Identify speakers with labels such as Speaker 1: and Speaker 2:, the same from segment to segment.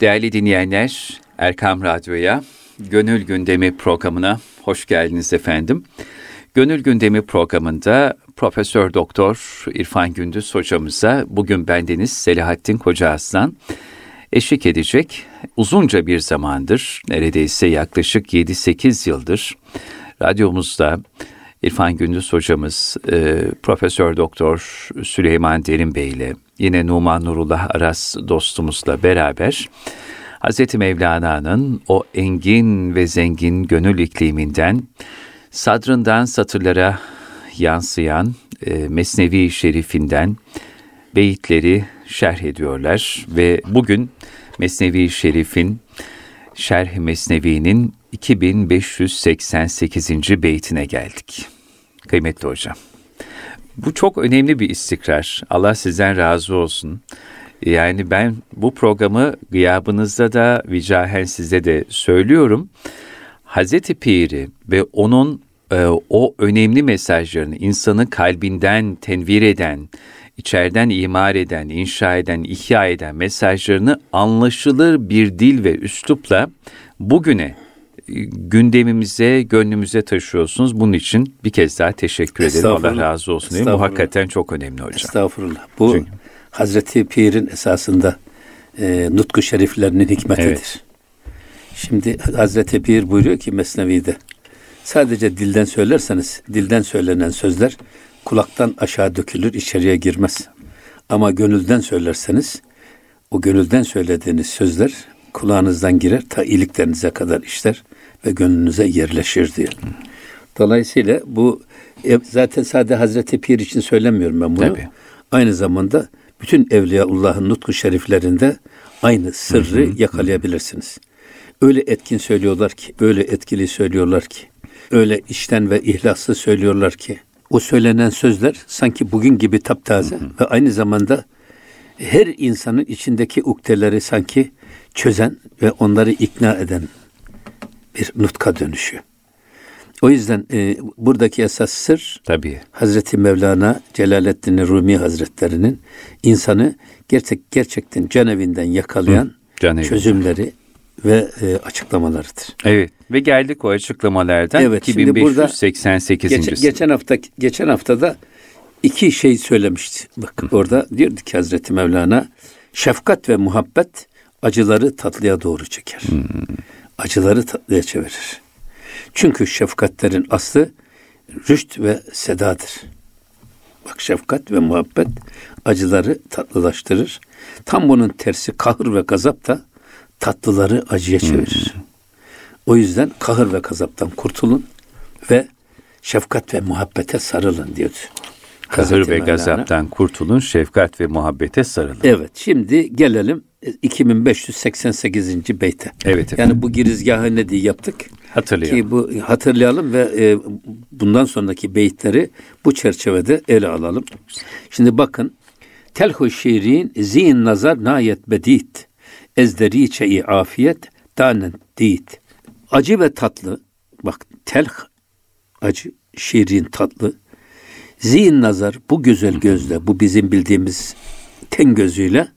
Speaker 1: Değerli dinleyenler, Erkam Radyo'ya, Gönül Gündemi programına hoş geldiniz efendim. Gönül Gündemi programında Profesör Doktor İrfan Gündüz hocamıza bugün bendeniz Selahattin Koca Aslan eşlik edecek. Uzunca bir zamandır, neredeyse yaklaşık 7-8 yıldır radyomuzda İrfan Gündüz hocamız e, Profesör Doktor Süleyman Derin Bey ile yine Numan Nurullah Aras dostumuzla beraber Hz. Mevlana'nın o engin ve zengin gönül ikliminden sadrından satırlara yansıyan e, Mesnevi Şerifinden beyitleri şerh ediyorlar ve bugün Mesnevi Şerif'in Şerh Mesnevi'nin 2588. beytine geldik. Kıymetli hocam. Bu çok önemli bir istikrar. Allah sizden razı olsun. Yani ben bu programı gıyabınızda da vicahen size de söylüyorum. Hazreti Pir'i ve onun e, o önemli mesajlarını insanı kalbinden tenvir eden, içeriden imar eden, inşa eden, ihya eden mesajlarını anlaşılır bir dil ve üslupla bugüne gündemimize, gönlümüze taşıyorsunuz. Bunun için bir kez daha teşekkür ederim. Allah razı olsun. Değil Bu hakikaten çok önemli hocam.
Speaker 2: Estağfurullah. Bu Çünkü... Hazreti Pir'in esasında e, nutku şeriflerinin hikmetidir. Evet. Şimdi Hazreti Pir buyuruyor ki Mesnevi'de sadece dilden söylerseniz dilden söylenen sözler kulaktan aşağı dökülür içeriye girmez. Ama gönülden söylerseniz o gönülden söylediğiniz sözler kulağınızdan girer ta iliklerinize kadar işler ve gönlünüze yerleşir diyor. Dolayısıyla bu e, zaten sadece Hazreti Pir için söylemiyorum ben bunu. Tabii. Aynı zamanda bütün Evliyaullah'ın nutku şeriflerinde aynı sırrı hı hı. yakalayabilirsiniz. Öyle etkin söylüyorlar ki, öyle etkili söylüyorlar ki, öyle işten ve ihlaslı söylüyorlar ki, o söylenen sözler sanki bugün gibi taptaze hı hı. ve aynı zamanda her insanın içindeki ukdeleri sanki çözen ve onları ikna eden bir nutka dönüşü. O yüzden e, buradaki esas sır Tabii. Hazreti Mevlana Celaleddin Rumi Hazretlerinin insanı gerçek gerçekten canevinden yakalayan Hı, çözümleri ve e, açıklamalarıdır.
Speaker 1: Evet ve geldik o açıklamalardan evet, 2588.
Speaker 2: Geçen, geçen hafta geçen haftada iki şey söylemişti. Bak Hı. orada diyordu ki Hazreti Mevlana şefkat ve muhabbet acıları tatlıya doğru çeker. Hmm. Acıları tatlıya çevirir. Çünkü şefkatlerin aslı rüşt ve sedadır. Bak şefkat ve muhabbet acıları tatlılaştırır. Tam bunun tersi kahır ve gazap da tatlıları acıya çevirir. Hmm. O yüzden kahır ve gazaptan kurtulun ve şefkat ve muhabbete sarılın diyordu.
Speaker 1: Kahır ve gazaptan kurtulun, şefkat ve muhabbete sarılın.
Speaker 2: Evet, şimdi gelelim 2588. beyte. Evet efendim. Yani bu girizgahı ne diye yaptık?
Speaker 1: Hatırlayalım.
Speaker 2: Ki bu hatırlayalım ve e, bundan sonraki beytleri bu çerçevede ele alalım. Şimdi bakın. Telhu şiirin zin nazar nayet bedit. Ezderi çe'i afiyet danen dit. Acı ve tatlı. Bak telh acı, şiirin tatlı. Zin nazar bu güzel gözle, bu bizim bildiğimiz ten gözüyle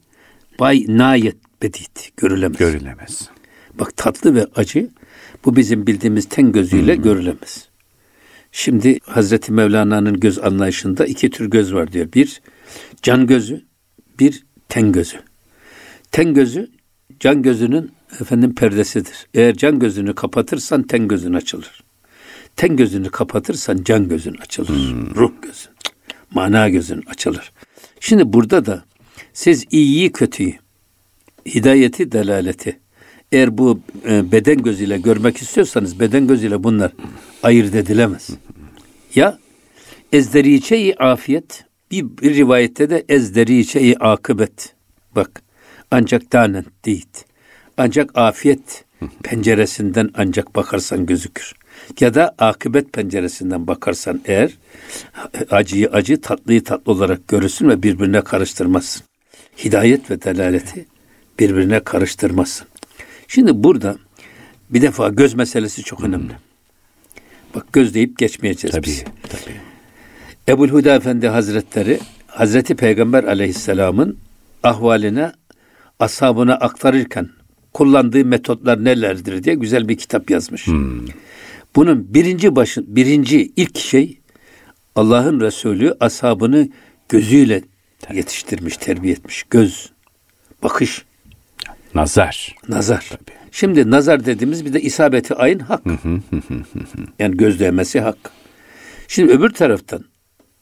Speaker 2: bay nayet bedit görülemez.
Speaker 1: Görülemez.
Speaker 2: Bak tatlı ve acı bu bizim bildiğimiz ten gözüyle hmm. görülemez. Şimdi Hazreti Mevlana'nın göz anlayışında iki tür göz var diyor. Bir can gözü, bir ten gözü. Ten gözü can gözünün efendim perdesidir. Eğer can gözünü kapatırsan ten gözün açılır. Ten gözünü kapatırsan can gözün açılır. Hmm. Ruh gözün, mana gözün açılır. Şimdi burada da siz iyiyi kötüyü, hidayeti delaleti eğer bu e, beden gözüyle görmek istiyorsanız beden gözüyle bunlar ayırt edilemez. Ya ezderiçe-i afiyet bir, bir rivayette de ezderiçe-i akıbet. Bak ancak tanen değil. Ancak afiyet penceresinden ancak bakarsan gözükür. Ya da akıbet penceresinden bakarsan eğer acıyı acı, tatlıyı tatlı olarak görürsün ve birbirine karıştırmazsın. Hidayet ve delaleti birbirine karıştırmazsın. Şimdi burada bir defa göz meselesi çok önemli. Bak göz deyip geçmeyeceğiz tabii, biz. Tabii. Ebul Huda Efendi Hazretleri Hazreti Peygamber Aleyhisselam'ın ahvaline ashabına aktarırken kullandığı metotlar nelerdir diye güzel bir kitap yazmış.
Speaker 1: Hmm.
Speaker 2: Bunun birinci başın birinci ilk şey Allah'ın Resulü ashabını gözüyle yetiştirmiş, terbiye etmiş. Göz, bakış,
Speaker 1: Nazar.
Speaker 2: nazar. Şimdi nazar dediğimiz bir de isabeti ayın hak. yani göz değmesi hak. Şimdi öbür taraftan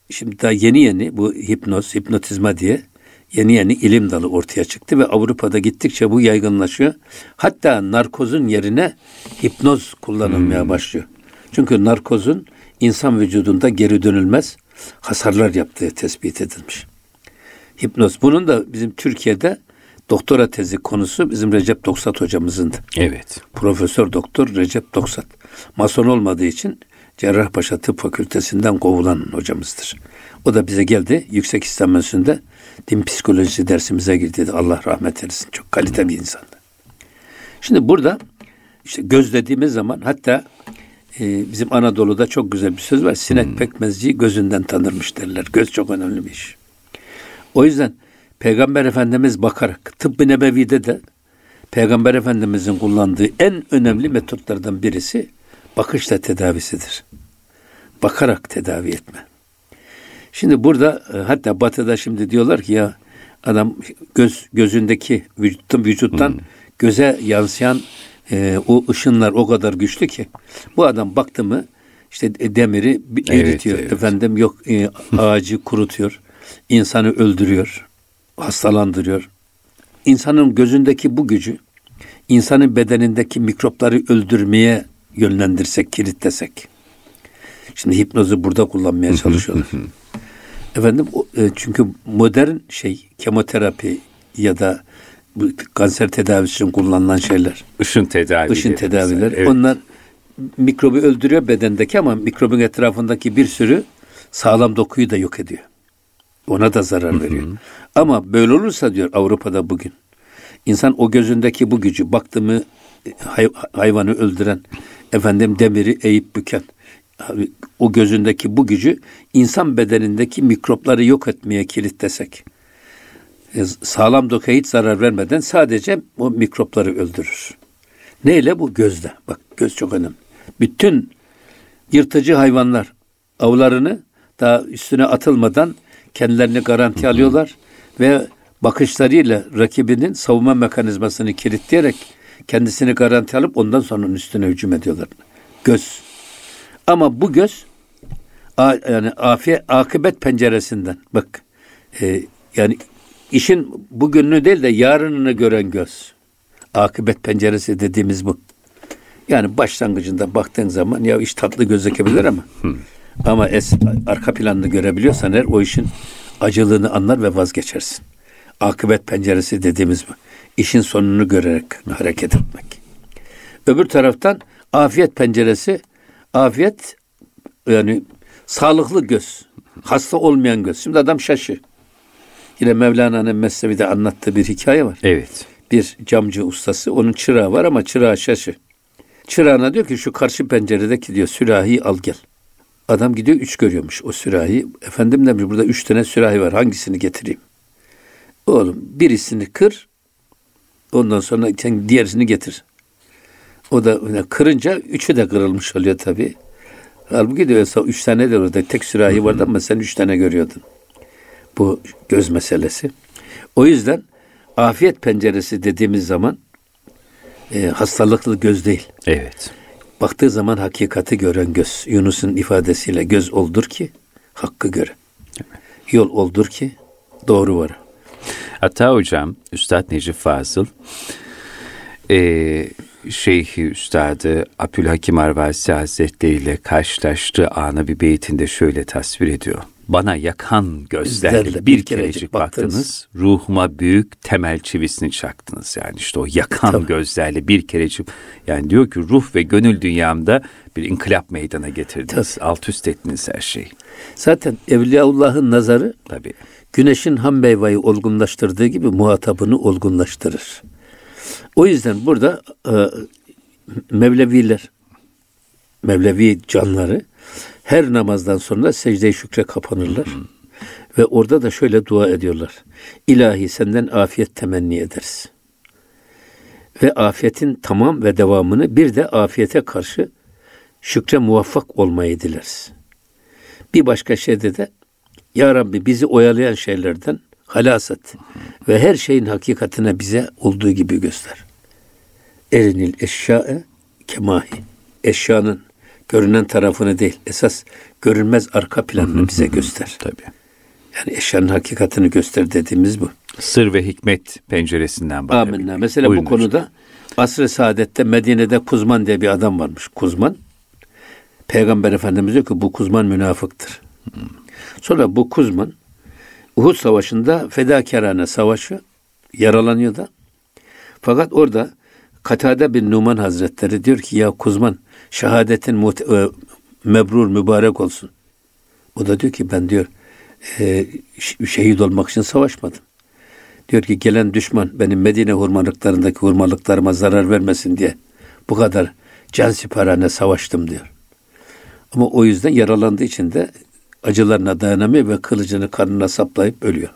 Speaker 2: şimdi daha yeni yeni bu hipnoz, hipnotizma diye yeni yeni ilim dalı ortaya çıktı ve Avrupa'da gittikçe bu yaygınlaşıyor. Hatta narkozun yerine hipnoz kullanılmaya başlıyor. Çünkü narkozun insan vücudunda geri dönülmez hasarlar yaptığı tespit edilmiş. Hipnoz. Bunun da bizim Türkiye'de doktora tezi konusu bizim Recep Doksat hocamızındı.
Speaker 1: Evet.
Speaker 2: Profesör Doktor Recep Doksat. Mason olmadığı için Cerrahpaşa Tıp Fakültesinden kovulan hocamızdır. O da bize geldi. Yüksek İslam Enstitüsü'nde din psikolojisi dersimize girdi. Allah rahmet eylesin. Çok kalite bir insandı. Şimdi burada işte göz dediğimiz zaman hatta e, bizim Anadolu'da çok güzel bir söz var. Sinek pekmezciyi gözünden tanırmış derler. Göz çok önemli bir iş. O yüzden Peygamber Efendimiz bakarak tıbbı nebevide de Peygamber Efendimizin kullandığı en önemli metotlardan birisi bakışla tedavisidir. Bakarak tedavi etme. Şimdi burada e, hatta batıda şimdi diyorlar ki ya adam göz gözündeki vücuttan vücuttan göze yansıyan e, o ışınlar o kadar güçlü ki bu adam baktı mı işte e, demiri bir
Speaker 1: Evet,
Speaker 2: eritiyor.
Speaker 1: evet.
Speaker 2: efendim yok e, ağacı kurutuyor insanı öldürüyor hastalandırıyor. İnsanın gözündeki bu gücü insanın bedenindeki mikropları öldürmeye yönlendirsek kilitlesek. Şimdi hipnozu burada kullanmaya çalışıyorlar Efendim e, çünkü modern şey kemoterapi ya da bu kanser tedavisi için kullanılan şeyler,
Speaker 1: Işın tedavileri.
Speaker 2: ışın tedaviler.
Speaker 1: mesela. Evet.
Speaker 2: Onlar mikrobu öldürüyor bedendeki ama mikrobun etrafındaki bir sürü sağlam dokuyu da yok ediyor. Ona da zarar veriyor. Ama böyle olursa diyor Avrupa'da bugün insan o gözündeki bu gücü baktı mı e, hay- hayvanı öldüren efendim demiri eğip büken o gözündeki bu gücü insan bedenindeki mikropları yok etmeye kilitlesek e, sağlam dokuya hiç zarar vermeden sadece o mikropları öldürür. Neyle bu? Gözle. Bak göz çok önemli. Bütün yırtıcı hayvanlar avlarını daha üstüne atılmadan kendilerini garanti alıyorlar ve bakışlarıyla rakibinin savunma mekanizmasını kilitleyerek kendisini garanti alıp ondan sonra onun üstüne hücum ediyorlar. Göz. Ama bu göz a- yani afiyet akıbet penceresinden bak e, yani işin bugününü değil de yarınını gören göz. Akıbet penceresi dediğimiz bu. Yani başlangıcında baktığın zaman ya iş tatlı gözükebilir ama ama es, arka planını görebiliyorsan eğer o işin acılığını anlar ve vazgeçersin. Akıbet penceresi dediğimiz bu. İşin sonunu görerek hareket etmek. Öbür taraftan afiyet penceresi afiyet yani sağlıklı göz. Hasta olmayan göz. Şimdi adam şaşı. Yine Mevlana'nın Mesnevi'de anlattığı bir hikaye var
Speaker 1: Evet.
Speaker 2: bir camcı ustası. Onun çırağı var ama çırağı şaşı. Çırağına diyor ki şu karşı penceredeki diyor sürahiyi al gel. Adam gidiyor üç görüyormuş o sürahi. Efendim demiş burada üç tane sürahi var hangisini getireyim? Oğlum birisini kır ondan sonra sen diğerisini getir. O da öyle kırınca üçü de kırılmış oluyor tabii. Halbuki diyor üç tane de orada tek sürahi vardı ama sen üç tane görüyordun. Bu göz meselesi. O yüzden afiyet penceresi dediğimiz zaman e, hastalıklı göz değil.
Speaker 1: Evet.
Speaker 2: Baktığı zaman hakikati gören göz. Yunus'un ifadesiyle göz oldur ki hakkı göre. Yol oldur ki doğru var.
Speaker 1: Hatta hocam Üstad Necip Fazıl eee Şeyhi Üstadı Abdülhakim Arvasi Hazretleri ile karşılaştığı anı bir beytinde şöyle tasvir ediyor. Bana yakan gözlerle bir
Speaker 2: bir
Speaker 1: kerecik baktınız,
Speaker 2: baktınız.
Speaker 1: ruhuma büyük temel çivisini çaktınız. Yani işte o yakan
Speaker 2: Tabii.
Speaker 1: gözlerle bir kerecik, yani diyor ki ruh ve gönül dünyamda bir inkılap meydana getirdiniz. Alt üst ettiniz her şeyi.
Speaker 2: Zaten Evliyaullah'ın nazarı
Speaker 1: Tabii.
Speaker 2: güneşin ham meyveyi olgunlaştırdığı gibi muhatabını olgunlaştırır. O yüzden burada e, Mevleviler, Mevlevi canları her namazdan sonra secde-i şükre kapanırlar. Ve orada da şöyle dua ediyorlar. İlahi senden afiyet temenni ederiz. ve afiyetin tamam ve devamını bir de afiyete karşı şükre muvaffak olmayı dileriz. Bir başka şeyde de Ya Rabbi bizi oyalayan şeylerden halas et ve her şeyin hakikatine bize olduğu gibi göster. Erinil eşyae kemahi. Eşyanın görünen tarafını değil, esas görünmez arka planını bize göster.
Speaker 1: Tabii.
Speaker 2: Yani eşyanın hakikatini göster dediğimiz bu.
Speaker 1: Sır ve hikmet penceresinden bakabilir.
Speaker 2: Amenna. Mesela
Speaker 1: Buyurun
Speaker 2: bu konuda Asr-ı Saadet'te Medine'de Kuzman diye bir adam varmış. Kuzman. Peygamber Efendimiz diyor ki bu Kuzman münafıktır. Sonra bu Kuzman Uhud Savaşı'nda fedakarane savaşı yaralanıyor da. Fakat orada Katade bin Numan Hazretleri diyor ki ya Kuzman şehadetin muhte- mebrur mübarek olsun. O da diyor ki ben diyor e, şehit olmak için savaşmadım. Diyor ki gelen düşman benim Medine hurmalıklarındaki hurmalıklarıma zarar vermesin diye bu kadar can siparane savaştım diyor. Ama o yüzden yaralandığı için de acılarına dayanamıyor ve kılıcını karnına saplayıp ölüyor.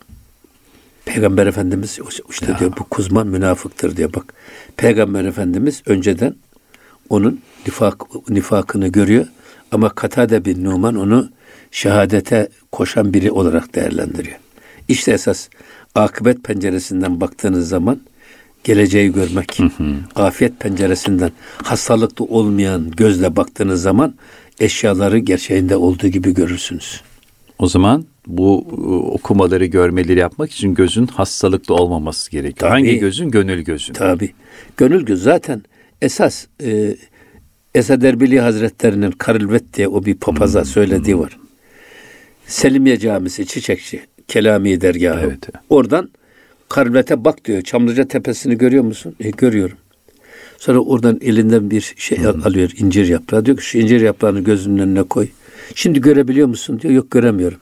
Speaker 2: Peygamber Efendimiz işte diyor bu kuzman münafıktır diyor bak. Peygamber Efendimiz önceden onun nifak, nifakını görüyor ama Katade bin Numan onu şehadete koşan biri olarak değerlendiriyor. İşte esas akıbet penceresinden baktığınız zaman geleceği görmek, afiyet penceresinden hastalıklı olmayan gözle baktığınız zaman eşyaları gerçeğinde olduğu gibi görürsünüz.
Speaker 1: O zaman bu e, okumaları, görmeleri yapmak için gözün hastalıklı olmaması gerekiyor.
Speaker 2: Tabii.
Speaker 1: Hangi gözün? Gönül gözün.
Speaker 2: Tabi. Gönül göz zaten esas e, Esad Erbili Hazretlerinin Karılvet diye o bir papaza söylediği var. Selimiye Camisi Çiçekçi Kelami dergahı.
Speaker 1: Evet.
Speaker 2: Oradan Karılvet'e bak diyor. Çamlıca Tepesi'ni görüyor musun? E, görüyorum. Sonra oradan elinden bir şey al- alıyor incir yaprağı. Diyor ki şu incir yaprağını gözünün önüne koy. Şimdi görebiliyor musun diyor. Yok göremiyorum.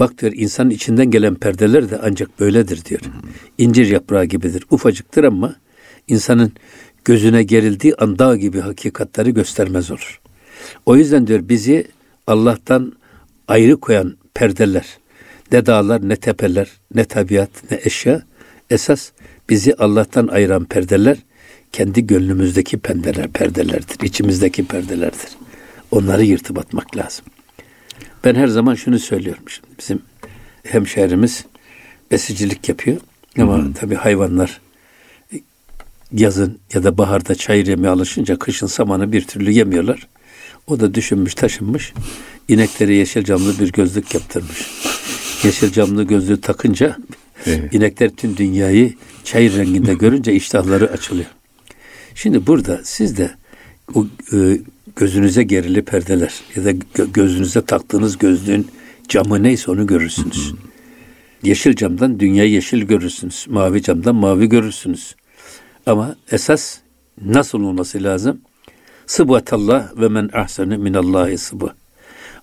Speaker 2: Bak diyor insanın içinden gelen perdeler de ancak böyledir diyor. İncir yaprağı gibidir. Ufacıktır ama insanın gözüne gerildiği an dağ gibi hakikatleri göstermez olur. O yüzden diyor bizi Allah'tan ayrı koyan perdeler, ne dağlar, ne tepeler, ne tabiat, ne eşya, esas bizi Allah'tan ayıran perdeler, kendi gönlümüzdeki perdeler, perdelerdir, içimizdeki perdelerdir. Onları yırtıp atmak lazım. Ben her zaman şunu söylüyorum. Şimdi bizim hemşehrimiz besicilik yapıyor. Ama tabii hayvanlar yazın ya da baharda çayır yemeye alışınca kışın samanı bir türlü yemiyorlar. O da düşünmüş taşınmış. İneklere yeşil camlı bir gözlük yaptırmış. Yeşil camlı gözlüğü takınca
Speaker 1: Evet.
Speaker 2: inekler tüm dünyayı çayır renginde görünce iştahları açılıyor. Şimdi burada siz de o e, gözünüze gerili perdeler ya da gö- gözünüze taktığınız gözlüğün camı neyse onu görürsünüz. Yeşil camdan dünyayı yeşil görürsünüz. Mavi camdan mavi görürsünüz. Ama esas nasıl olması lazım? Sıbvatallah ve men ahsenu minallahi sıbı.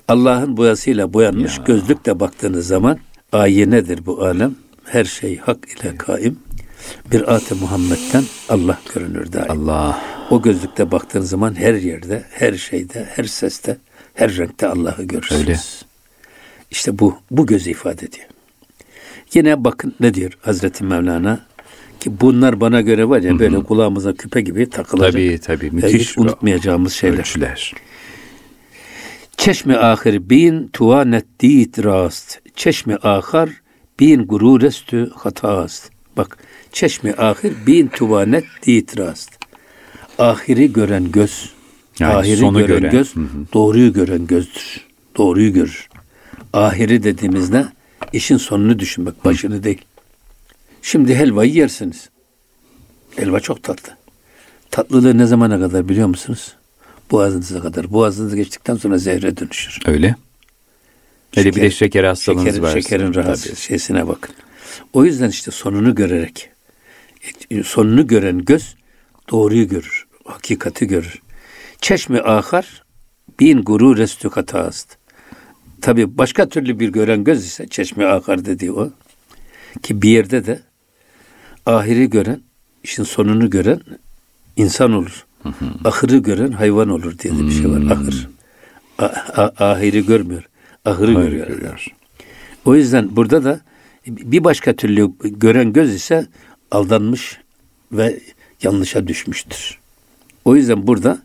Speaker 2: Allah'ın boyasıyla boyanmış
Speaker 1: Ya.
Speaker 2: gözlükle baktığınız zaman ayenedir bu alem. Her şey hak ile kaim. Bir at Muhammed'den Allah görünür daim.
Speaker 1: Allah.
Speaker 2: O gözlükte baktığınız zaman her yerde, her şeyde, her seste, her renkte Allah'ı görürsünüz.
Speaker 1: Öyle.
Speaker 2: İşte bu, bu gözü ifade ediyor. Yine bakın ne diyor Hazreti Mevlana? Ki bunlar bana göre var ya böyle kulağımıza küpe gibi takılacak.
Speaker 1: Tabii tabii
Speaker 2: Ve
Speaker 1: müthiş
Speaker 2: hiç unutmayacağımız şeyler.
Speaker 1: ölçüler.
Speaker 2: Çeşme ahir bin tuvanet dit rast. Çeşme ahar bin gururestü hatast. Bak çeşme ahir bin tuvanet dit rast. Ahiri gören göz,
Speaker 1: Yani
Speaker 2: ahiri
Speaker 1: sonu
Speaker 2: gören,
Speaker 1: gören.
Speaker 2: göz,
Speaker 1: Hı hı.
Speaker 2: doğruyu gören gözdür. Doğruyu görür. Ahiri dediğimizde işin sonunu düşünmek, başını değil. Şimdi helvayı yersiniz. Helva çok tatlı. Tatlılığı ne zamana kadar biliyor musunuz? Boğazınıza kadar. Boğazınızı geçtikten sonra zehre dönüşür.
Speaker 1: Öyle. Hele bir de
Speaker 2: Şeker-
Speaker 1: şeker hastalığınız
Speaker 2: Şekerin,
Speaker 1: varsa.
Speaker 2: şekerin rahatsız şeysine bakın. O yüzden işte sonunu görerek, sonunu gören göz doğruyu görür, hakikati görür. Çeşme ahar bin gurur restükatast. Tabi başka türlü bir gören göz ise çeşme akar dediği o. Ki bir yerde de ahiri gören, işin sonunu gören insan olur. Ahırı gören hayvan olur diye de bir şey var. Ahır. A- a- ahiri görmüyor. Ahırı
Speaker 1: Hayır,
Speaker 2: görüyor.
Speaker 1: görüyor.
Speaker 2: O yüzden burada da bir başka türlü gören göz ise aldanmış ve yanlışa düşmüştür. O yüzden burada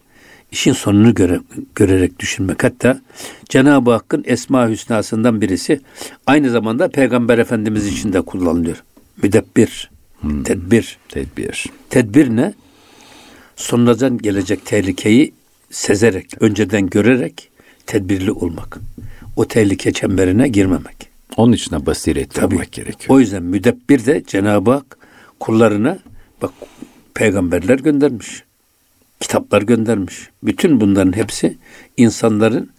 Speaker 2: işin sonunu göre, görerek düşünmek. Hatta Cenab-ı Hakk'ın Esma Hüsna'sından birisi aynı zamanda Peygamber Efendimiz için de kullanılıyor. Müdebbir, hmm. tedbir.
Speaker 1: Tedbir.
Speaker 2: Tedbir ne? Sonradan gelecek tehlikeyi sezerek, önceden görerek tedbirli olmak. O tehlike çemberine girmemek.
Speaker 1: Onun için basiretli Tabii. olmak gerekiyor.
Speaker 2: O yüzden müdebbir de Cenab-ı Hak kullarına bak peygamberler göndermiş. Kitaplar göndermiş. Bütün bunların hepsi insanların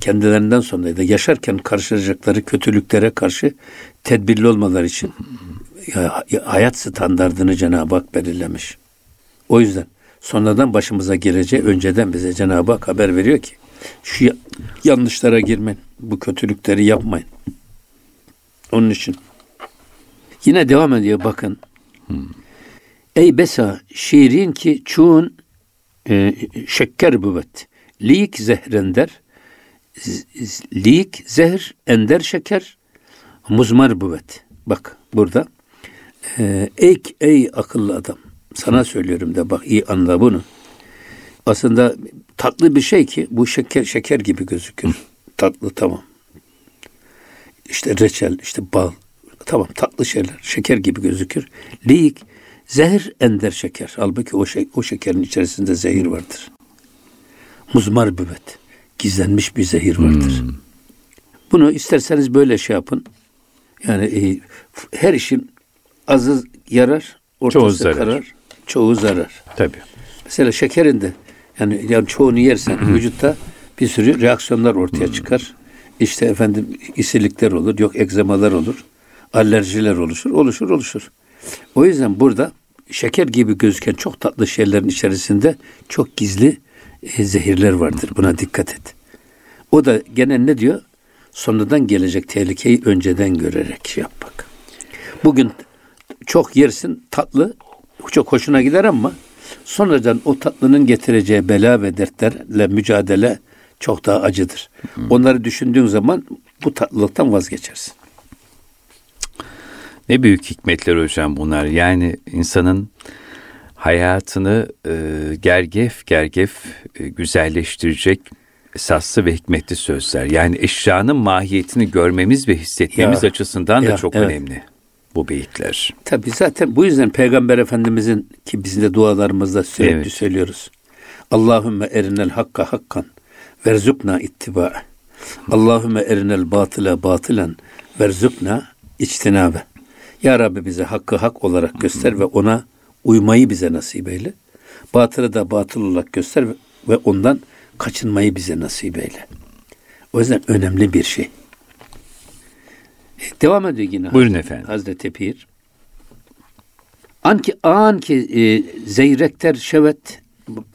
Speaker 2: kendilerinden sonra da yaşarken karşılayacakları kötülüklere karşı tedbirli olmaları için hayat standartını Cenab-ı Hak belirlemiş. O yüzden sonradan başımıza geleceği önceden bize Cenab-ı Hak haber veriyor ki şu yanlışlara girmeyin, bu kötülükleri yapmayın. Onun için yine devam ediyor bakın. Hmm. Ey besa şiirin ki çoğun e, şeker büvet. Lik zehrender. Lik zehr ender şeker. Muzmar büvet. Bak burada. E, ey, ey akıllı adam. Sana söylüyorum da bak iyi anla bunu. Aslında tatlı bir şey ki bu şeker şeker gibi gözükür. tatlı tamam. İşte reçel, işte bal. Tamam tatlı şeyler. Şeker gibi gözükür. Lik zehir ender şeker. Halbuki o, şey, o şekerin içerisinde zehir vardır. Muzmar büvet. Gizlenmiş bir zehir vardır. Hmm. Bunu isterseniz böyle şey yapın. Yani e, her işin azı yarar, ortası çoğu zarar. karar, çoğu zarar.
Speaker 1: Tabii.
Speaker 2: Mesela şekerin de yani, yani çoğunu yersen vücutta bir sürü reaksiyonlar ortaya çıkar. İşte efendim isilikler olur, yok egzamalar olur, alerjiler oluşur, oluşur, oluşur. O yüzden burada şeker gibi gözüken çok tatlı şeylerin içerisinde çok gizli e, zehirler vardır. Buna dikkat et. O da gene ne diyor? Sonradan gelecek tehlikeyi önceden görerek şey yapmak. Bugün çok yersin tatlı, çok hoşuna gider ama sonradan o tatlının getireceği bela ve dertlerle mücadele çok daha acıdır. Hmm. Onları düşündüğün zaman bu tatlılıktan vazgeçersin.
Speaker 1: Ne büyük hikmetler hocam bunlar. Yani insanın hayatını e, gergef gergef e, güzelleştirecek esaslı ve hikmetli sözler. Yani eşyanın mahiyetini görmemiz ve hissetmemiz ya, açısından ya, da çok evet. önemli bu beyitler.
Speaker 2: Tabi zaten bu yüzden Peygamber Efendimizin ki biz de dualarımızda sürekli evet. söylüyoruz. Allahümme erinel hakka hakkan verzukna ittiba. Allahümme erinel batıla batılan verzukna içtinabe. Ya Rabbi bize hakkı hak olarak göster ve ona uymayı bize nasip eyle. Batılı da batıl olarak göster ve ondan kaçınmayı bize nasip eyle. O yüzden önemli bir şey. Devam ediyor yine.
Speaker 1: Buyurun efendim.
Speaker 2: Hazreti Pir. Anki an ki e, zeyrekter şevet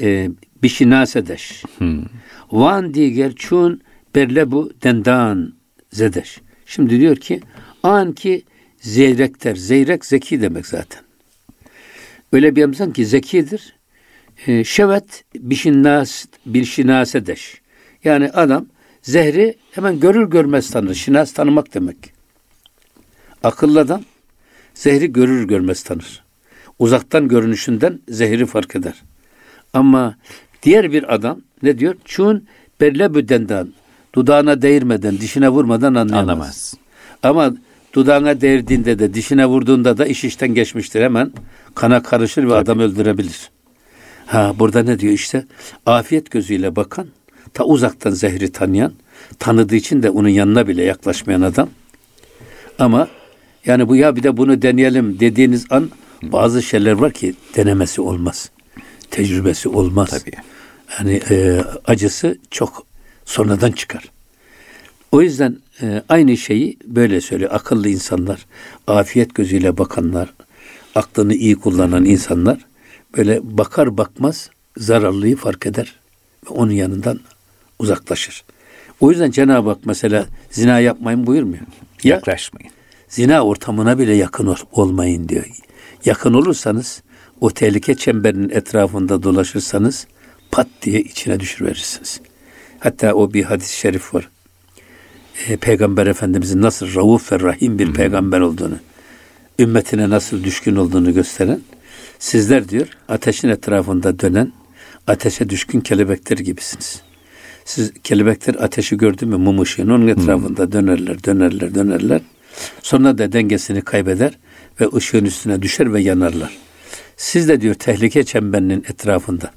Speaker 2: e, bişinasedeş. Hmm. Van diğer çun berle bu dendan zedeş. Şimdi diyor ki an ki Zeyrekter. Zeyrek zeki demek zaten. Öyle bir insan ki zekidir. E, şevet bişinnas, bir şinasedeş. Yani adam zehri hemen görür görmez tanır. Şinas tanımak demek. Akıllı adam zehri görür görmez tanır. Uzaktan görünüşünden zehri fark eder. Ama diğer bir adam ne diyor? Çun berle dudağına değirmeden, dişine vurmadan anlayamaz. Anlamaz. Ama Dudağına değdiğinde de dişine vurduğunda da iş işten geçmiştir. Hemen kana karışır ve Tabii. adam öldürebilir. Ha burada ne diyor işte? Afiyet gözüyle bakan, ta uzaktan zehri tanıyan, tanıdığı için de onun yanına bile yaklaşmayan adam. Ama yani bu ya bir de bunu deneyelim dediğiniz an bazı şeyler var ki denemesi olmaz. Tecrübesi olmaz. Tabii. Yani e, acısı çok sonradan çıkar. O yüzden e, aynı şeyi böyle söylüyor. Akıllı insanlar, afiyet gözüyle bakanlar, aklını iyi kullanan insanlar böyle bakar bakmaz zararlıyı fark eder ve onun yanından uzaklaşır. O yüzden Cenab-ı Hak mesela zina yapmayın buyurmuyor.
Speaker 1: Ya, Yaklaşmayın.
Speaker 2: Zina ortamına bile yakın olmayın diyor. Yakın olursanız o tehlike çemberinin etrafında dolaşırsanız pat diye içine düşürverirsiniz. Hatta o bir hadis-i şerif var e, Peygamber Efendimizin nasıl rauf ve rahim bir peygamber olduğunu, ümmetine nasıl düşkün olduğunu gösteren Sizler diyor ateşin etrafında dönen ateşe düşkün kelebekler gibisiniz. Siz kelebekler ateşi gördü mü mum ışığını onun etrafında dönerler, dönerler, dönerler. Sonra da dengesini kaybeder ve ışığın üstüne düşer ve yanarlar. Siz de diyor tehlike çemberinin etrafında,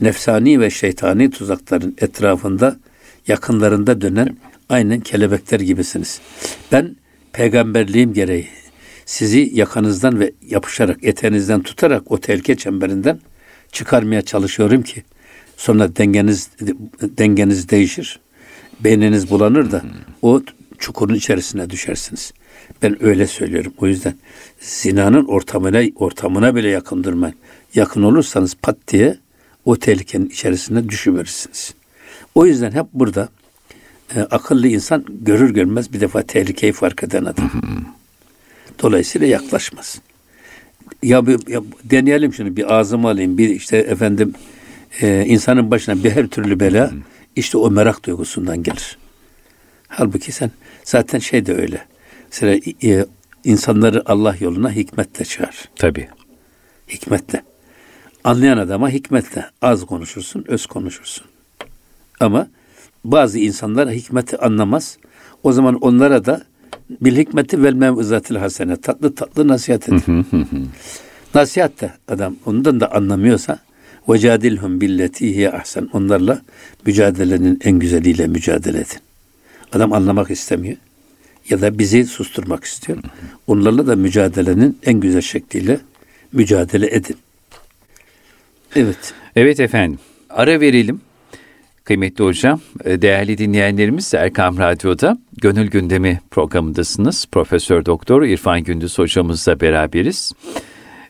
Speaker 2: nefsani ve şeytani tuzakların etrafında, yakınlarında dönen aynen kelebekler gibisiniz. Ben peygamberliğim gereği sizi yakanızdan ve yapışarak, etenizden tutarak o tehlike çemberinden çıkarmaya çalışıyorum ki sonra dengeniz dengeniz değişir. Beyniniz bulanır da o çukurun içerisine düşersiniz. Ben öyle söylüyorum. O yüzden zinanın ortamına ortamına bile yakın durmayın. Yakın olursanız pat diye o tehlikenin içerisine düşüverirsiniz. O yüzden hep burada e, akıllı insan görür görmez bir defa tehlikeyi fark eden adam. Dolayısıyla yaklaşmaz. Ya, bir, ya deneyelim şunu bir ağzıma alayım bir işte efendim e, insanın başına bir her türlü bela işte o merak duygusundan gelir. Halbuki sen zaten şey de öyle. Mesela e, insanları Allah yoluna hikmetle çağır.
Speaker 1: Tabi.
Speaker 2: Hikmetle. Anlayan adama hikmetle. Az konuşursun, öz konuşursun. Ama bazı insanlar hikmeti anlamaz. O zaman onlara da bil hikmeti vel mevzatil hasene. Tatlı tatlı nasihat et. nasihat de adam ondan da anlamıyorsa ve cadilhum billeti hiye ahsen. Onlarla mücadelenin en güzeliyle mücadele edin. Adam anlamak istemiyor ya da bizi susturmak istiyor. Onlarla da mücadelenin en güzel şekliyle mücadele edin. Evet.
Speaker 1: Evet efendim. Ara verelim. Kıymetli hocam, e, değerli dinleyenlerimiz Erkam Radyo'da Gönül Gündemi programındasınız. Profesör Doktor İrfan Gündüz hocamızla beraberiz.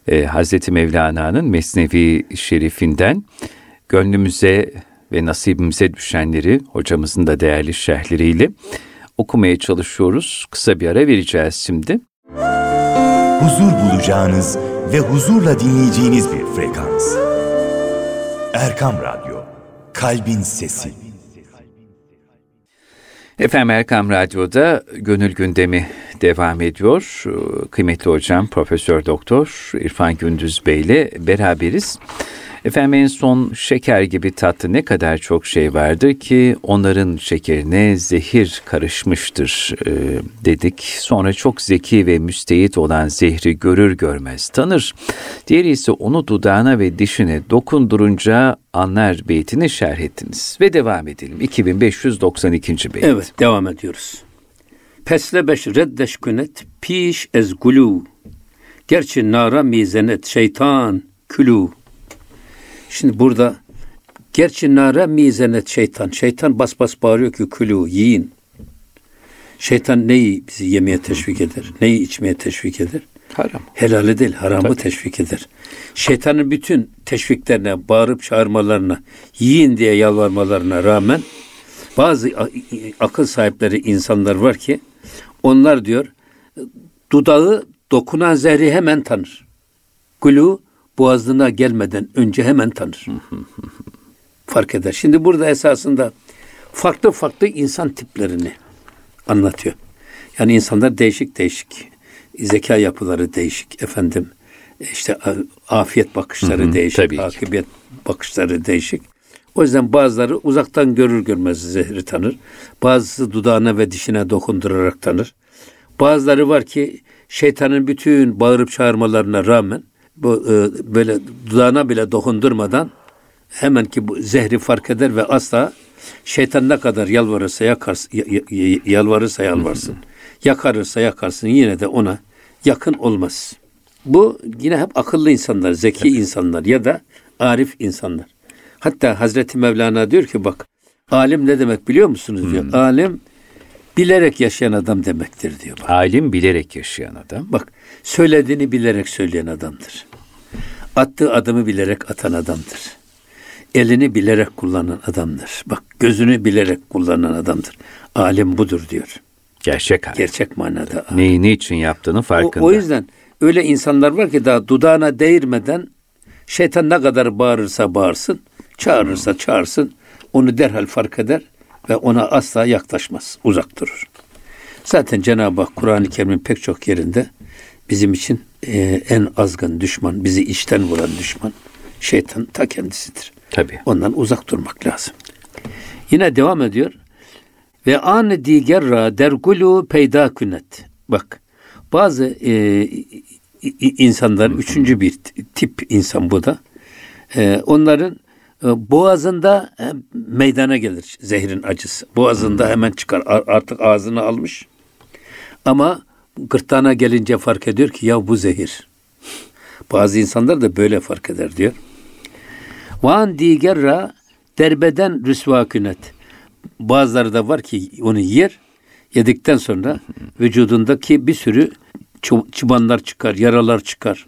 Speaker 1: Ee, Hazreti Mevlana'nın Mesnevi Şerifinden gönlümüze ve nasibimize düşenleri hocamızın da değerli şerhleriyle okumaya çalışıyoruz. Kısa bir ara vereceğiz şimdi.
Speaker 3: Huzur bulacağınız ve huzurla dinleyeceğiniz bir frekans. Erkam Radyo, Kalbin Sesi.
Speaker 1: Efendim Erkam Radyo'da Gönül Gündemi devam ediyor. Kıymetli hocam Profesör Doktor İrfan Gündüz Bey ile beraberiz. Efendim en son şeker gibi tatlı ne kadar çok şey vardır ki onların şekerine zehir karışmıştır e, dedik. Sonra çok zeki ve müstehit olan zehri görür görmez tanır. Diğeri ise onu dudağına ve dişine dokundurunca anlar beytini şerh ettiniz. Ve devam edelim. 2592. beyt.
Speaker 2: Evet devam ediyoruz. Pesle beş reddeş künet piş ez gulu. Gerçi nara mizenet şeytan külü. Şimdi burada gerçi nara mizenet şeytan. Şeytan bas bas bağırıyor ki külü yiyin. Şeytan neyi bizi yemeye teşvik eder? Neyi içmeye teşvik eder?
Speaker 1: Haram.
Speaker 2: Helali değil, haramı Tabii. teşvik eder. Şeytanın bütün teşviklerine, bağırıp çağırmalarına, yiyin diye yalvarmalarına rağmen bazı akıl sahipleri insanlar var ki onlar diyor dudağı dokunan zehri hemen tanır. Gulu boğazına gelmeden önce hemen tanır. Fark eder. Şimdi burada esasında farklı farklı insan tiplerini anlatıyor. Yani insanlar değişik değişik. Zeka yapıları değişik. Efendim işte afiyet bakışları hı hı, değişik. Akibet bakışları değişik. O yüzden bazıları uzaktan görür görmez zehri tanır. Bazısı dudağına ve dişine dokundurarak tanır. Bazıları var ki şeytanın bütün bağırıp çağırmalarına rağmen bu e, böyle dudağına bile dokundurmadan hemen ki bu zehri fark eder ve asla şeytan ne kadar yalvarırsa yakarsın, yalvarırsa yalvarsın. Yakarırsa yakarsın yine de ona yakın olmaz. Bu yine hep akıllı insanlar, zeki insanlar ya da arif insanlar. Hatta Hazreti Mevlana diyor ki bak alim ne demek biliyor musunuz diyor. Hmm. Alim bilerek yaşayan adam demektir diyor. Bak.
Speaker 1: Alim bilerek yaşayan adam.
Speaker 2: Bak söylediğini bilerek söyleyen adamdır. Attığı adımı bilerek atan adamdır. Elini bilerek kullanan adamdır. Bak gözünü bilerek kullanan adamdır. Alim budur diyor.
Speaker 1: Gerçek alim.
Speaker 2: Gerçek manada.
Speaker 1: Alim. Neyi niçin yaptığını farkında.
Speaker 2: O, o yüzden öyle insanlar var ki daha dudağına değirmeden şeytan ne kadar bağırırsa bağırsın, çağırırsa çağırsın, onu derhal fark eder ve ona asla yaklaşmaz, uzak durur. Zaten Cenab-ı Hak Kur'an-ı Kerim'in pek çok yerinde bizim için e, en azgın düşman, bizi içten vuran düşman şeytan ta kendisidir.
Speaker 1: Tabii.
Speaker 2: Ondan uzak durmak lazım. Yine devam ediyor. Ve an digerra dergulu peyda künet. Bak bazı e, insanlar üçüncü bir tip insan bu da. E, onların boğazında e, meydana gelir zehrin acısı. Boğazında hemen çıkar. Artık ağzını almış. Ama gırtlağına gelince fark ediyor ki ya bu zehir. Bazı insanlar da böyle fark eder diyor. Van digerra derbeden rüsva künet. Bazıları da var ki onu yer. Yedikten sonra vücudundaki bir sürü çıbanlar çıkar, yaralar çıkar.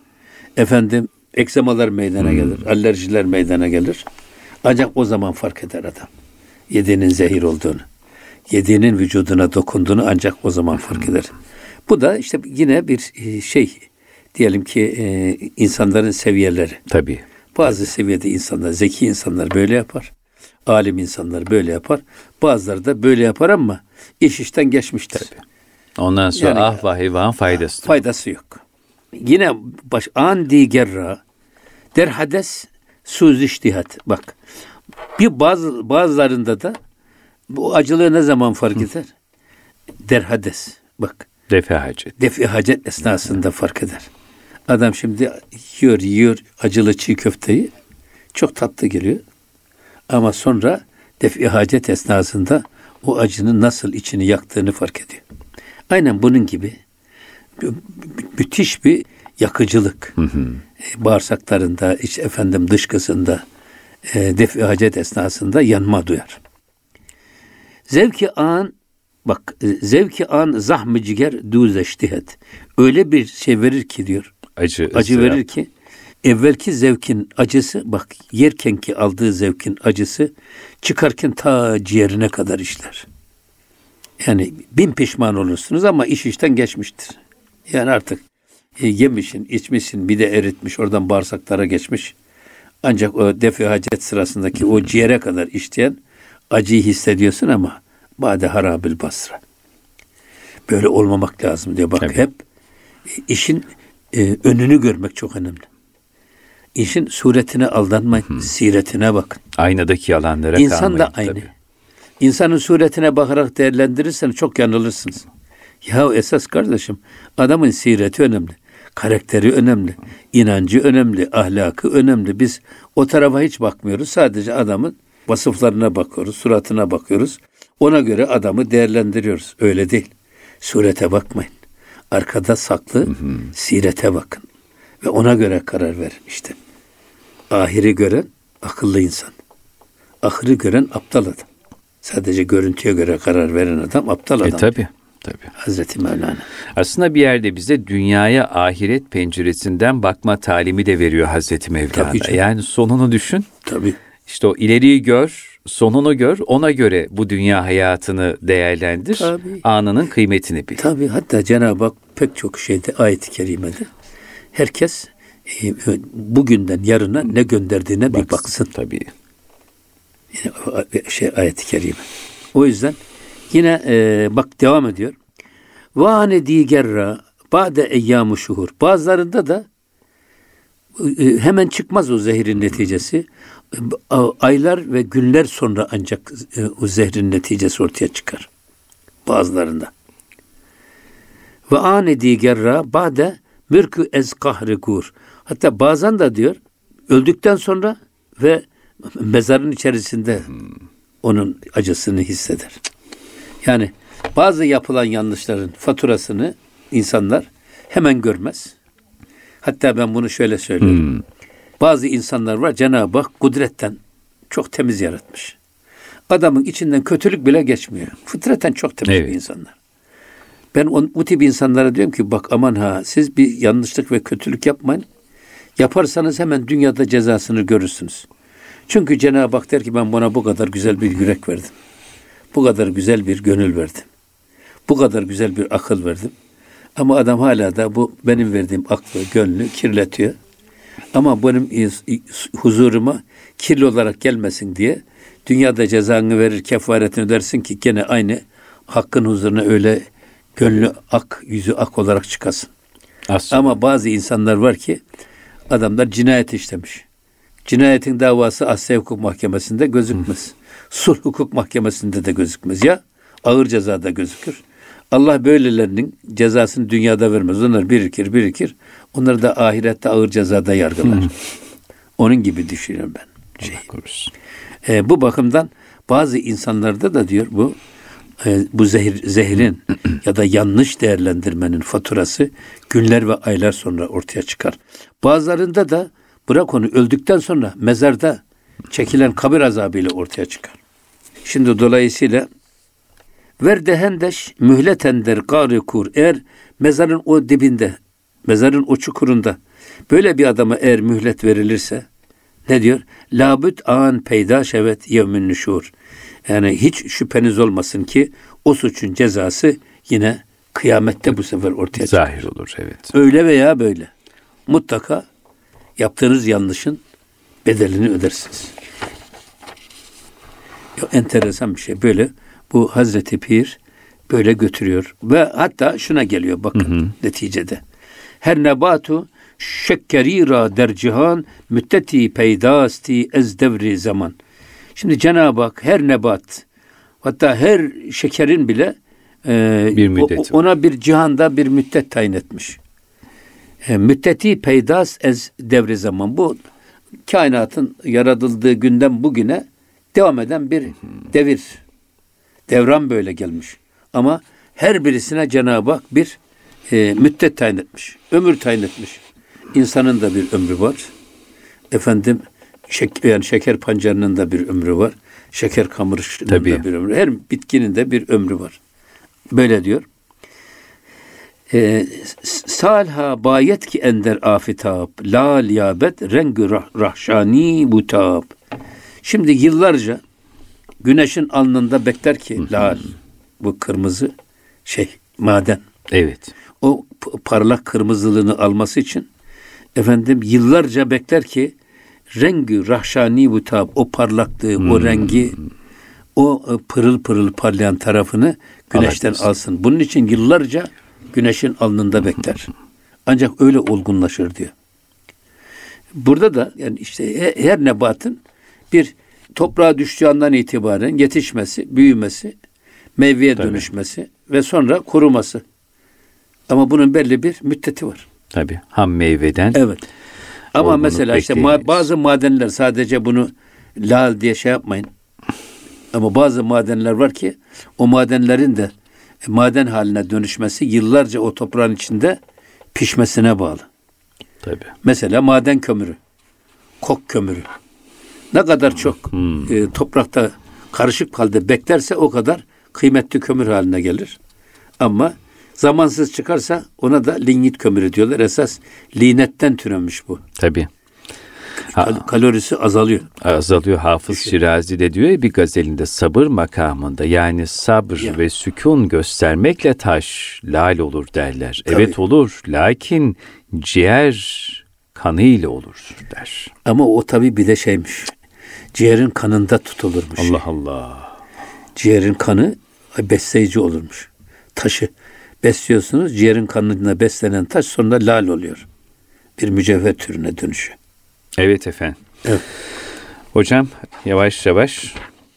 Speaker 2: Efendim eksemalar meydana gelir, alerjiler meydana gelir. Ancak o zaman fark eder adam. Yediğinin zehir olduğunu. Yediğinin vücuduna dokunduğunu ancak o zaman fark eder. Bu da işte yine bir e, şey diyelim ki e, insanların seviyeleri.
Speaker 1: Tabii.
Speaker 2: Bazı seviyede insanlar, zeki insanlar böyle yapar. Alim insanlar böyle yapar. Bazıları da böyle yapar ama iş işten geçmiştir. Tabii.
Speaker 1: Ondan sonra yani, ah vah faydası.
Speaker 2: Faydası yok. Yine baş an digerra der hades suz iştihat. Bak bir bazı bazılarında da bu acılığı ne zaman fark eder? Der hades. Bak.
Speaker 1: Defi hacet.
Speaker 2: Defi hacet esnasında fark eder. Adam şimdi yiyor yiyor acılı çiğ köfteyi. Çok tatlı geliyor. Ama sonra defi hacet esnasında o acının nasıl içini yaktığını fark ediyor. Aynen bunun gibi müthiş bir yakıcılık. Hı hı. E, bağırsaklarında, iç efendim dışkısında, e, defi hacet esnasında yanma duyar. Zevki an bak e, zevki an zahmı ciger duzeştihet. Öyle bir şey verir ki diyor.
Speaker 1: Acı,
Speaker 2: acı verir ki evvelki zevkin acısı bak yerkenki aldığı zevkin acısı çıkarken ta ciğerine kadar işler. Yani bin pişman olursunuz ama iş işten geçmiştir. Yani artık e, yemişsin, içmişsin, bir de eritmiş, oradan bağırsaklara geçmiş. Ancak o defi hacet sırasındaki o ciğere kadar işleyen acıyı hissediyorsun ama bade harabil basra. Böyle olmamak lazım diyor. Bak Tabii. hep e, işin e, önünü görmek çok önemli. İşin suretine aldanmayın, Hı. siretine bakın.
Speaker 1: Aynadaki yalanlara
Speaker 2: İnsan
Speaker 1: kalmayın.
Speaker 2: da aynı. Tabii. İnsanın suretine bakarak değerlendirirsen çok yanılırsınız. Ya esas kardeşim adamın sireti önemli. Karakteri önemli. inancı önemli. Ahlakı önemli. Biz o tarafa hiç bakmıyoruz. Sadece adamın vasıflarına bakıyoruz. Suratına bakıyoruz. Ona göre adamı değerlendiriyoruz. Öyle değil. Surete bakmayın. Arkada saklı hı hı. sirete bakın. Ve ona göre karar verin işte. Ahiri gören akıllı insan. Ahırı gören aptal adam. Sadece görüntüye göre karar veren adam aptal e, adam.
Speaker 1: E tabi. Tabii.
Speaker 2: Hazreti Mevlana.
Speaker 1: Aslında bir yerde bize dünyaya ahiret penceresinden bakma talimi de veriyor Hazreti Mevlana. Tabii yani sonunu düşün.
Speaker 2: Tabii.
Speaker 1: İşte o ileriyi gör, sonunu gör, ona göre bu dünya hayatını değerlendir. Tabii. Anının kıymetini bil.
Speaker 2: Tabii hatta Cenab-ı Hak pek çok şeyde ayet-i kerimede herkes e, bugünden yarına ne gönderdiğine baksın. bir baksın.
Speaker 1: Tabii.
Speaker 2: şey ayet-i kerime. O yüzden yine e, bak devam ediyor. Vane digerra ba'de eyyamu şuhur. Bazılarında da e, hemen çıkmaz o zehrin neticesi. Aylar ve günler sonra ancak e, o zehrin neticesi ortaya çıkar. Bazılarında. Ve ane digerra ba'de mürkü ez kahri gur. Hatta bazen de diyor öldükten sonra ve mezarın içerisinde onun acısını hisseder. Yani bazı yapılan yanlışların faturasını insanlar hemen görmez. Hatta ben bunu şöyle söylüyorum. Hmm. Bazı insanlar var Cenab-ı Hak kudretten çok temiz yaratmış. Adamın içinden kötülük bile geçmiyor. Fıtraten çok temiz evet. bir insanlar. Ben on, bu tip insanlara diyorum ki bak aman ha siz bir yanlışlık ve kötülük yapmayın. Yaparsanız hemen dünyada cezasını görürsünüz. Çünkü Cenab-ı Hak der ki ben buna bu kadar güzel bir yürek verdim. Bu kadar güzel bir gönül verdim. Bu kadar güzel bir akıl verdim. Ama adam hala da bu benim verdiğim aklı, gönlü kirletiyor. Ama benim huzuruma kirli olarak gelmesin diye dünyada cezanı verir, kefaretini ödersin ki gene aynı hakkın huzuruna öyle gönlü ak, yüzü ak olarak çıkasın.
Speaker 1: Aslında.
Speaker 2: Ama bazı insanlar var ki adamlar cinayet işlemiş. Cinayetin davası Asya Hukuk Mahkemesi'nde gözükmez. Sulh Hukuk Mahkemesi'nde de gözükmez. Ya ağır cezada gözükür. Allah böylelerinin cezasını dünyada vermez. Onlar birikir birikir. Onları da ahirette ağır cezada yargılar. Onun gibi düşünüyorum ben. Şey. E, bu bakımdan bazı insanlarda da diyor bu e, bu zehir, zehrin ya da yanlış değerlendirmenin faturası günler ve aylar sonra ortaya çıkar. Bazılarında da bırak onu öldükten sonra mezarda çekilen kabir azabıyla ortaya çıkar. Şimdi dolayısıyla ver dehendeş mühletender gari kur eğer mezarın o dibinde mezarın o çukurunda böyle bir adama eğer mühlet verilirse ne diyor? Labüt an peyda şevet yevmin nüşur. Yani hiç şüpheniz olmasın ki o suçun cezası yine kıyamette bu sefer ortaya çıkar.
Speaker 1: Zahir olur evet.
Speaker 2: Öyle veya böyle. Mutlaka yaptığınız yanlışın bedelini ödersiniz. Ya, enteresan bir şey. Böyle bu Hazreti Pir böyle götürüyor. Ve hatta şuna geliyor bakın neticede. Her nebatu şekkerira der cihan mütteti peydasti ez devri zaman. Şimdi Cenab-ı Hak her nebat hatta her şekerin bile e,
Speaker 1: Bir müddeti
Speaker 2: o- ona bir cihanda bir müddet tayin etmiş. E, müddeti peydas ez devri zaman. Bu kainatın yaratıldığı günden bugüne devam eden bir devir. Devran böyle gelmiş. Ama her birisine Cenab-ı Hak bir e, müddet tayin etmiş. Ömür tayin etmiş. İnsanın da bir ömrü var. Efendim şek, yani şeker pancarının da bir ömrü var. Şeker kamışının da bir ömrü. Her bitkinin de bir ömrü var. Böyle diyor. E, salha bayet ki ender afitab lal yabet rengü rah, rahşani butab. Şimdi yıllarca güneşin alnında bekler ki lal bu kırmızı şey maden.
Speaker 1: Evet.
Speaker 2: O parlak kırmızılığını alması için efendim yıllarca bekler ki rengi rahşani butab o parlaklığı, o rengi o e, pırıl pırıl parlayan tarafını güneşten
Speaker 1: Alabilsin.
Speaker 2: alsın. Bunun için yıllarca güneşin alnında bekler. Ancak öyle olgunlaşır diyor. Burada da yani işte he- her nebatın bir toprağa düştüğü andan itibaren yetişmesi, büyümesi, meyveye
Speaker 1: Tabii.
Speaker 2: dönüşmesi ve sonra kuruması. Ama bunun belli bir müddeti var.
Speaker 1: Tabii. Ham meyveden.
Speaker 2: Evet. Ama mesela işte ma- bazı madenler sadece bunu lal diye şey yapmayın. Ama bazı madenler var ki o madenlerin de maden haline dönüşmesi yıllarca o toprağın içinde pişmesine bağlı.
Speaker 1: Tabii.
Speaker 2: Mesela maden kömürü, kok kömürü. Ne kadar çok e, toprakta karışık halde beklerse o kadar kıymetli kömür haline gelir. Ama zamansız çıkarsa ona da lignit kömürü diyorlar. Esas linetten türemiş bu.
Speaker 1: Tabii. Ha,
Speaker 2: Kal- kalorisi azalıyor.
Speaker 1: azalıyor. Hafız Şirazi de diyor ya bir gazelinde sabır makamında yani sabır
Speaker 2: Ya.
Speaker 1: ve sükun göstermekle taş lal olur derler.
Speaker 2: Tabii.
Speaker 1: Evet olur lakin ciğer kanıyla olur der.
Speaker 2: Ama o tabii bir de şeymiş. Ciğerin kanında tutulurmuş.
Speaker 1: Allah Allah.
Speaker 2: Ciğerin kanı besleyici olurmuş. Taşı besliyorsunuz. Ciğerin kanına beslenen taş sonra lal oluyor. Bir mücevher türüne dönüşüyor.
Speaker 1: Evet efendim.
Speaker 2: Evet.
Speaker 1: Hocam yavaş yavaş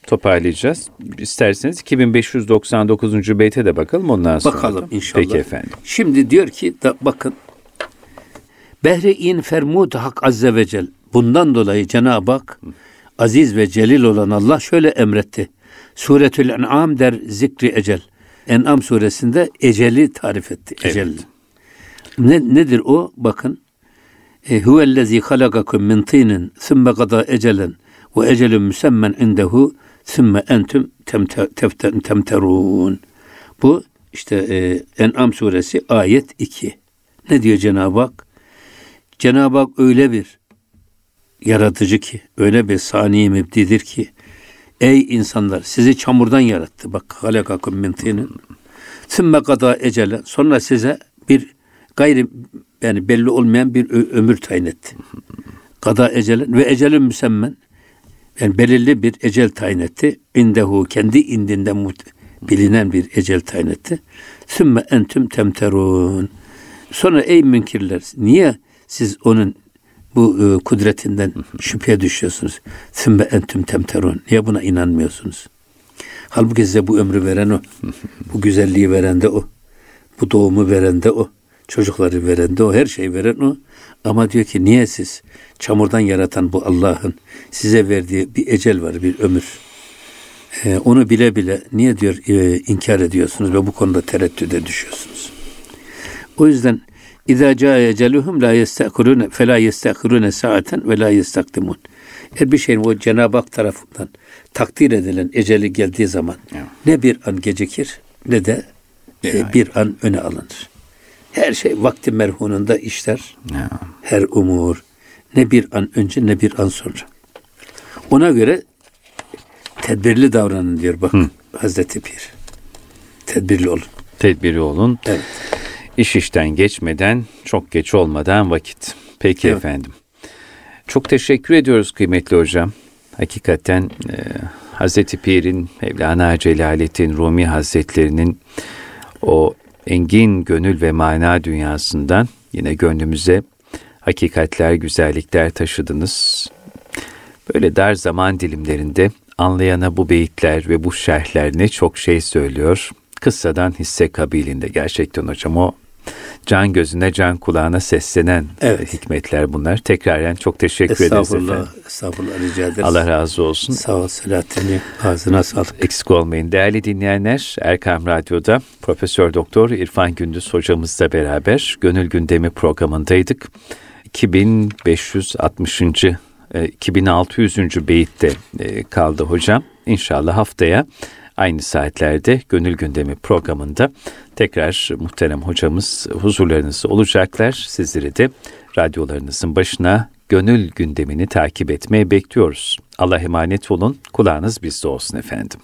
Speaker 1: toparlayacağız. İsterseniz 2599. beyte de bakalım ondan sonra.
Speaker 2: Bakalım inşallah.
Speaker 1: Peki efendim.
Speaker 2: Şimdi diyor ki da bakın Behre in fermud hak azze ve cel. Bundan dolayı Cenab-ı Hak aziz ve celil olan Allah şöyle emretti. Suretül En'am der zikri ecel. En'am suresinde eceli tarif etti. Ecel. Ne, nedir o? Bakın. E, Huvellezî halakakum min tînin sümme gada ecelen ve ecelun müsemmen indehu sümme entüm temterûn. Bu işte e, En'am suresi ayet 2. Ne diyor Cenab-ı Hak? Cenab-ı Hak öyle bir yaratıcı ki, öyle bir sani mübdidir ki, ey insanlar sizi çamurdan yarattı. Bak halakakum min tinin. Sümme kada ecele. Sonra size bir gayri yani belli olmayan bir ömür tayin etti. Kada ecelen ve ecelin müsemmen. Yani belirli bir ecel tayin etti. İndehu kendi indinden bilinen bir ecel tayin etti. Sümme entüm temterun. Sonra ey münkirler niye siz onun bu e, kudretinden şüpheye düşüyorsunuz? Sümme entüm temterun. Niye buna inanmıyorsunuz? Halbuki size bu ömrü veren o. bu güzelliği veren de o. Bu doğumu veren de o. Çocukları veren de o. Her şeyi veren o. Ama diyor ki niye siz çamurdan yaratan bu Allah'ın size verdiği bir ecel var, bir ömür. Ee, onu bile bile niye diyor e, inkar ediyorsunuz ve bu konuda tereddüde düşüyorsunuz. O yüzden İza caa eceluhum la yestakirune fe la yestakirune saaten ve la yestakdimun. Eğer bir şeyin o Cenab-ı Hak tarafından takdir edilen eceli geldiği zaman
Speaker 1: Evet.
Speaker 2: ne bir an gecikir ne de e, bir an öne alınır. Her şey vakti merhununda işler.
Speaker 1: Ya.
Speaker 2: Her umur ne bir an önce ne bir an sonra. Ona göre tedbirli davranın diyor bak Hazreti Pir. Tedbirli olun.
Speaker 1: Tedbiri olun.
Speaker 2: Evet.
Speaker 1: İş işten geçmeden, çok geç olmadan vakit. Peki
Speaker 2: Evet.
Speaker 1: efendim. Çok teşekkür ediyoruz kıymetli hocam. Hakikaten e, Hazreti Pir'in, Mevlana Celaleddin Rumi Hazretlerinin o engin gönül ve mana dünyasından yine gönlümüze hakikatler, güzellikler taşıdınız. Böyle dar zaman dilimlerinde anlayana bu beyitler ve bu şerhler ne çok şey söylüyor. Kıssadan hisse kabilinde gerçekten hocam o can gözüne can kulağına seslenen
Speaker 2: Evet.
Speaker 1: hikmetler bunlar. Tekraren çok teşekkür ederiz
Speaker 2: Estağfurullah,
Speaker 1: efendim.
Speaker 2: estağfurullah rica ederiz.
Speaker 1: Allah razı olsun.
Speaker 2: Sağ ol Selahattin'i. Ağzına sağlık.
Speaker 1: Eksik olmayın. Değerli dinleyenler, Erkam Radyo'da Profesör Doktor İrfan Gündüz hocamızla beraber Gönül Gündemi programındaydık. 2560. e, 2600. beyitte kaldı hocam. İnşallah haftaya aynı saatlerde Gönül Gündemi programında tekrar muhterem hocamız huzurlarınızda olacaklar. Sizleri de radyolarınızın başına gönül gündemini takip etmeye bekliyoruz. Allah emanet olun. Kulağınız bizde olsun efendim.